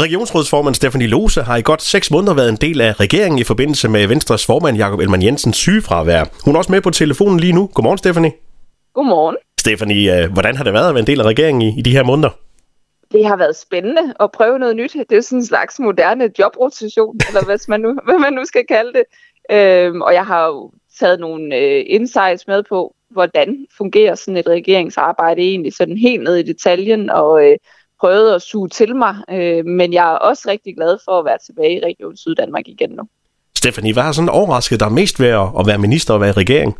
Regionsrådsformand Stefanie Lose har i godt seks måneder været en del af regeringen i forbindelse med Venstres formand Jakob Elman Jensens sygefravær. Hun er også med på telefonen lige nu. Godmorgen, Stefanie. Godmorgen. Stefanie, øh, hvordan har det været at være en del af regeringen i, i de her måneder? Det har været spændende at prøve noget nyt. Det er sådan en slags moderne jobrotation, eller hvad man nu, hvad man nu skal kalde det. Øhm, og jeg har jo taget nogle øh, insights med på, hvordan fungerer sådan et regeringsarbejde egentlig, sådan helt ned i detaljen, og øh, prøvet at suge til mig. Øh, men jeg er også rigtig glad for at være tilbage i Region Syddanmark igen nu. Stefanie, hvad har sådan overrasket dig mest ved at være minister og være i regering?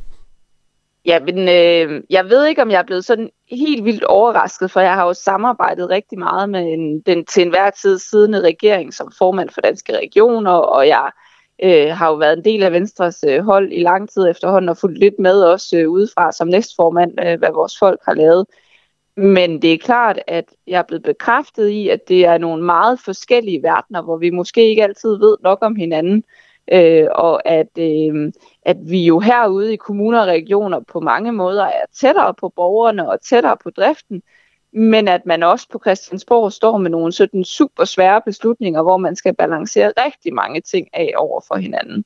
Ja, men øh, jeg ved ikke, om jeg er blevet sådan helt vildt overrasket, for jeg har jo samarbejdet rigtig meget med en, den til enhver tid siddende regering som formand for Danske Regioner, og jeg øh, har jo været en del af Venstres øh, hold i lang tid efterhånden og fulgt lidt med også øh, udefra som næstformand, øh, hvad vores folk har lavet. Men det er klart, at jeg er blevet bekræftet i, at det er nogle meget forskellige verdener, hvor vi måske ikke altid ved nok om hinanden. Øh, og at, øh, at vi jo herude i kommuner og regioner på mange måder er tættere på borgerne og tættere på driften, men at man også på Christiansborg står med nogle sådan super svære beslutninger, hvor man skal balancere rigtig mange ting af over for hinanden.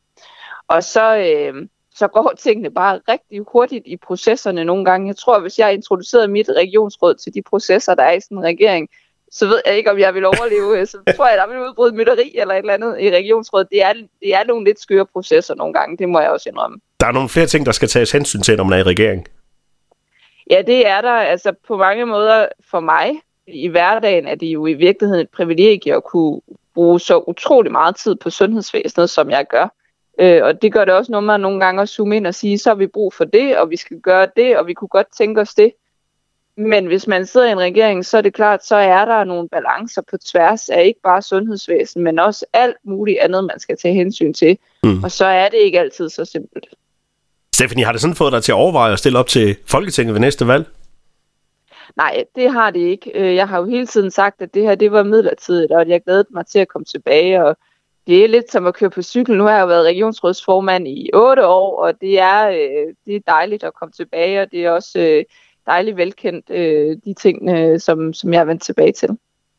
Og så, øh, så går tingene bare rigtig hurtigt i processerne nogle gange. Jeg tror, hvis jeg introducerede mit regionsråd til de processer, der er i sådan en regering, så ved jeg ikke, om jeg vil overleve. Så tror jeg, der vil udbryde mytteri eller et eller andet i regionsrådet. Det er, det er nogle lidt skøre processer nogle gange, det må jeg også indrømme. Der er nogle flere ting, der skal tages hensyn til, når man er i regering. Ja, det er der. Altså på mange måder for mig i hverdagen er det jo i virkeligheden et privilegie at kunne bruge så utrolig meget tid på sundhedsvæsenet, som jeg gør. Øh, og det gør det også noget nogle gange at zoome ind og sige, så har vi brug for det, og vi skal gøre det, og vi kunne godt tænke os det. Men hvis man sidder i en regering, så er det klart, så er der nogle balancer på tværs af ikke bare sundhedsvæsen, men også alt muligt andet, man skal tage hensyn til. Mm. Og så er det ikke altid så simpelt. Stephanie, har det sådan fået dig til at overveje at stille op til Folketinget ved næste valg? Nej, det har det ikke. Øh, jeg har jo hele tiden sagt, at det her det var midlertidigt, og at jeg glædede mig til at komme tilbage. Og det er lidt som at køre på cykel. Nu har jeg jo været regionsrådsformand i otte år, og det er, øh, det er dejligt at komme tilbage, og det er også øh, dejligt velkendt, de ting, som, som jeg er vendt tilbage til.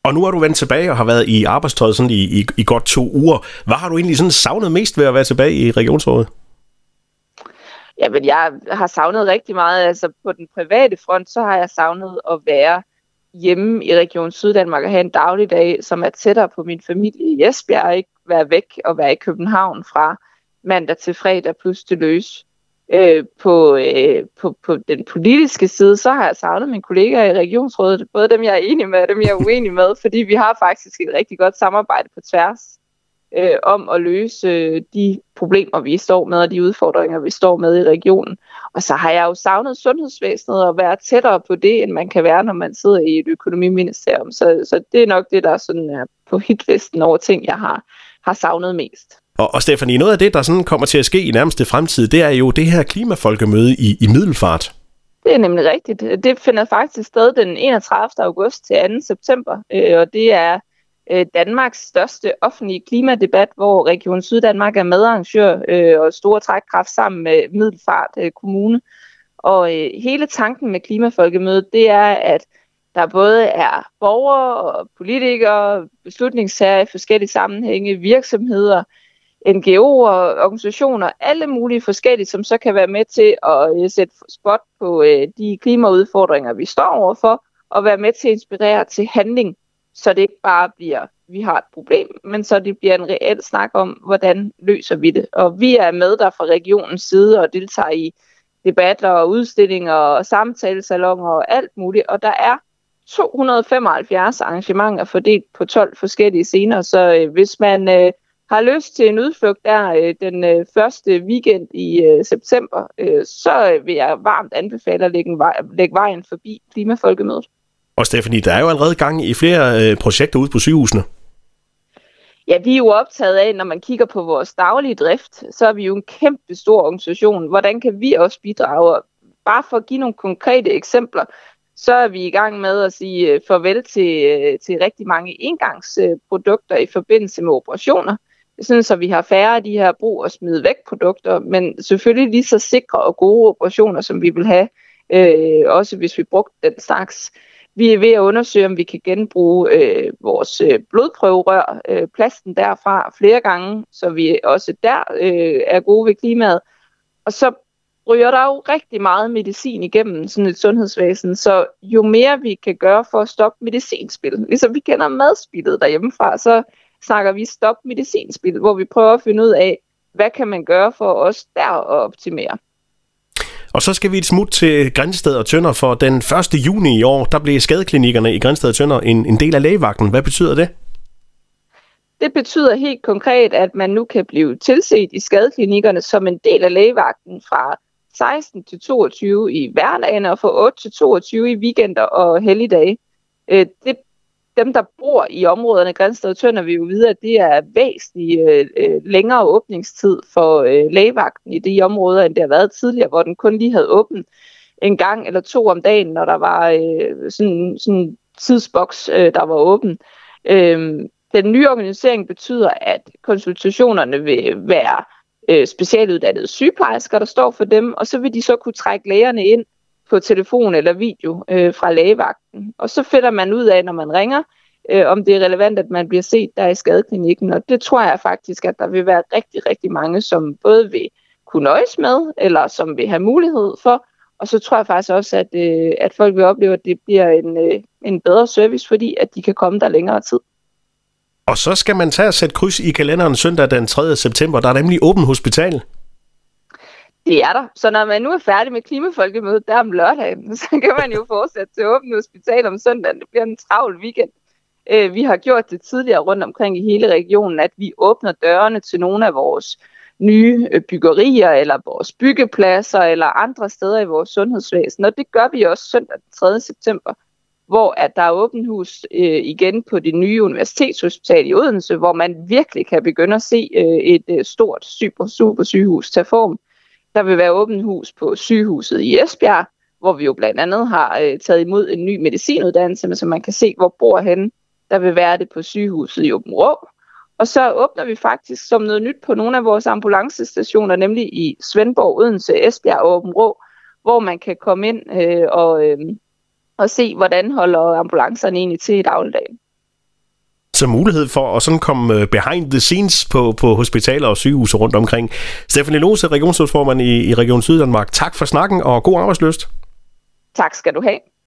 Og nu er du vendt tilbage og har været i arbejdstøjet sådan i, i, i godt to uger. Hvad har du egentlig sådan savnet mest ved at være tilbage i regionsrådet? Jamen, jeg har savnet rigtig meget. Altså, på den private front, så har jeg savnet at være hjemme i Region Syddanmark og have en dagligdag, som er tættere på min familie i Esbjerg, ikke være væk og være i København fra mandag til fredag plus til løs. Øh, på, øh, på, på den politiske side, så har jeg savnet mine kollegaer i regionsrådet, både dem, jeg er enig med og dem, jeg er uenig med, fordi vi har faktisk et rigtig godt samarbejde på tværs øh, om at løse øh, de problemer, vi står med, og de udfordringer, vi står med i regionen. Og så har jeg jo savnet sundhedsvæsenet og være tættere på det, end man kan være, når man sidder i et økonomiministerium. Så, så det er nok det, der er sådan, er på hitlisten over ting, jeg har, har savnet mest. Og, og Stefanie, noget af det, der sådan kommer til at ske i nærmeste fremtid, det er jo det her klimafolkemøde i, i Middelfart. Det er nemlig rigtigt. Det finder faktisk sted den 31. august til 2. september, øh, og det er øh, Danmarks største offentlige klimadebat, hvor Region Syddanmark er medarrangør øh, og store trækkraft sammen med Middelfart øh, Kommune. Og øh, hele tanken med Klimafolkemødet, det er, at der både er borgere og politikere, beslutningstager i forskellige sammenhænge, virksomheder, NGO'er, organisationer, alle mulige forskellige, som så kan være med til at øh, sætte spot på øh, de klimaudfordringer, vi står overfor, og være med til at inspirere til handling så det ikke bare bliver, vi har et problem, men så det bliver en reel snak om, hvordan løser vi det. Og vi er med der fra regionens side og deltager i debatter og udstillinger og samtalesalonger og alt muligt. Og der er 275 arrangementer fordelt på 12 forskellige scener, så øh, hvis man øh, har lyst til en udflugt der øh, den øh, første weekend i øh, september, øh, så vil jeg varmt anbefale at lægge, vej, lægge vejen forbi Klimafolkemødet. Og Stephanie, der er jo allerede gang i flere øh, projekter ude på sygehusene. Ja, vi er jo optaget af, når man kigger på vores daglige drift, så er vi jo en kæmpe stor organisation. Hvordan kan vi også bidrage? Bare for at give nogle konkrete eksempler, så er vi i gang med at sige øh, farvel til, øh, til rigtig mange engangsprodukter i forbindelse med operationer. Sådan så vi har færre af de her brug og smide væk produkter, men selvfølgelig lige så sikre og gode operationer, som vi vil have, øh, også hvis vi brugte den slags. Vi er ved at undersøge, om vi kan genbruge øh, vores øh, blodprøverør, øh, plasten derfra flere gange, så vi også der øh, er gode ved klimaet. Og så ryger der jo rigtig meget medicin igennem sådan et sundhedsvæsen, så jo mere vi kan gøre for at stoppe medicinspil, ligesom vi kender madspillet derhjemmefra, så snakker vi stop medicinspil, hvor vi prøver at finde ud af, hvad kan man gøre for os der at optimere. Og så skal vi et smut til Grænsted og Tønder, for den 1. juni i år, der blev skadeklinikkerne i Grænsted og Tønder en, en del af lægevagten. Hvad betyder det? Det betyder helt konkret, at man nu kan blive tilset i skadeklinikkerne som en del af lægevagten fra 16 til 22 i hverdagen og fra 8 til 22 i weekender og helligdage. Øh, det dem, der bor i områderne Grænsted og Tønder, vil jo vide, at det er væsentligt øh, øh, længere åbningstid for øh, lægevagten i de områder, end det har været tidligere, hvor den kun lige havde åbent en gang eller to om dagen, når der var øh, sådan en tidsboks, øh, der var åben. Øh, den nye organisering betyder, at konsultationerne vil være øh, specialuddannede sygeplejersker, der står for dem, og så vil de så kunne trække lægerne ind på telefon eller video øh, fra lægevagten. Og så finder man ud af, når man ringer, øh, om det er relevant, at man bliver set der i skadeklinikken. Og det tror jeg faktisk, at der vil være rigtig, rigtig mange, som både vil kunne nøjes med, eller som vil have mulighed for. Og så tror jeg faktisk også, at, øh, at folk vil opleve, at det bliver en, øh, en bedre service, fordi at de kan komme der længere tid. Og så skal man tage og sætte kryds i kalenderen søndag den 3. september. Der er nemlig åben hospital. Det er der. Så når man nu er færdig med klimafolkemødet der om lørdagen, så kan man jo fortsætte til åbent hospital om søndagen. Det bliver en travl weekend. Øh, vi har gjort det tidligere rundt omkring i hele regionen, at vi åbner dørene til nogle af vores nye øh, byggerier, eller vores byggepladser, eller andre steder i vores sundhedsvæsen. Og det gør vi også søndag den 3. september, hvor at der er åbent hus øh, igen på det nye universitetshospital i Odense, hvor man virkelig kan begynde at se øh, et øh, stort super, super sygehus tage form. Der vil være åbent hus på sygehuset i Esbjerg, hvor vi jo blandt andet har øh, taget imod en ny medicinuddannelse, så man kan se, hvor bor henne. Der vil være det på sygehuset i Åben Rå. Og så åbner vi faktisk som noget nyt på nogle af vores ambulancestationer, nemlig i Svendborg, Odense, Esbjerg og Åben Rå, hvor man kan komme ind øh, og, øh, og se, hvordan holder ambulancerne egentlig til i dagligdagen så mulighed for at sådan komme øh, behind the scenes på, på hospitaler og sygehuse rundt omkring. Stefanie Lose, regionsrådsformand i, i Region Syddanmark. Tak for snakken og god arbejdsløst. Tak skal du have.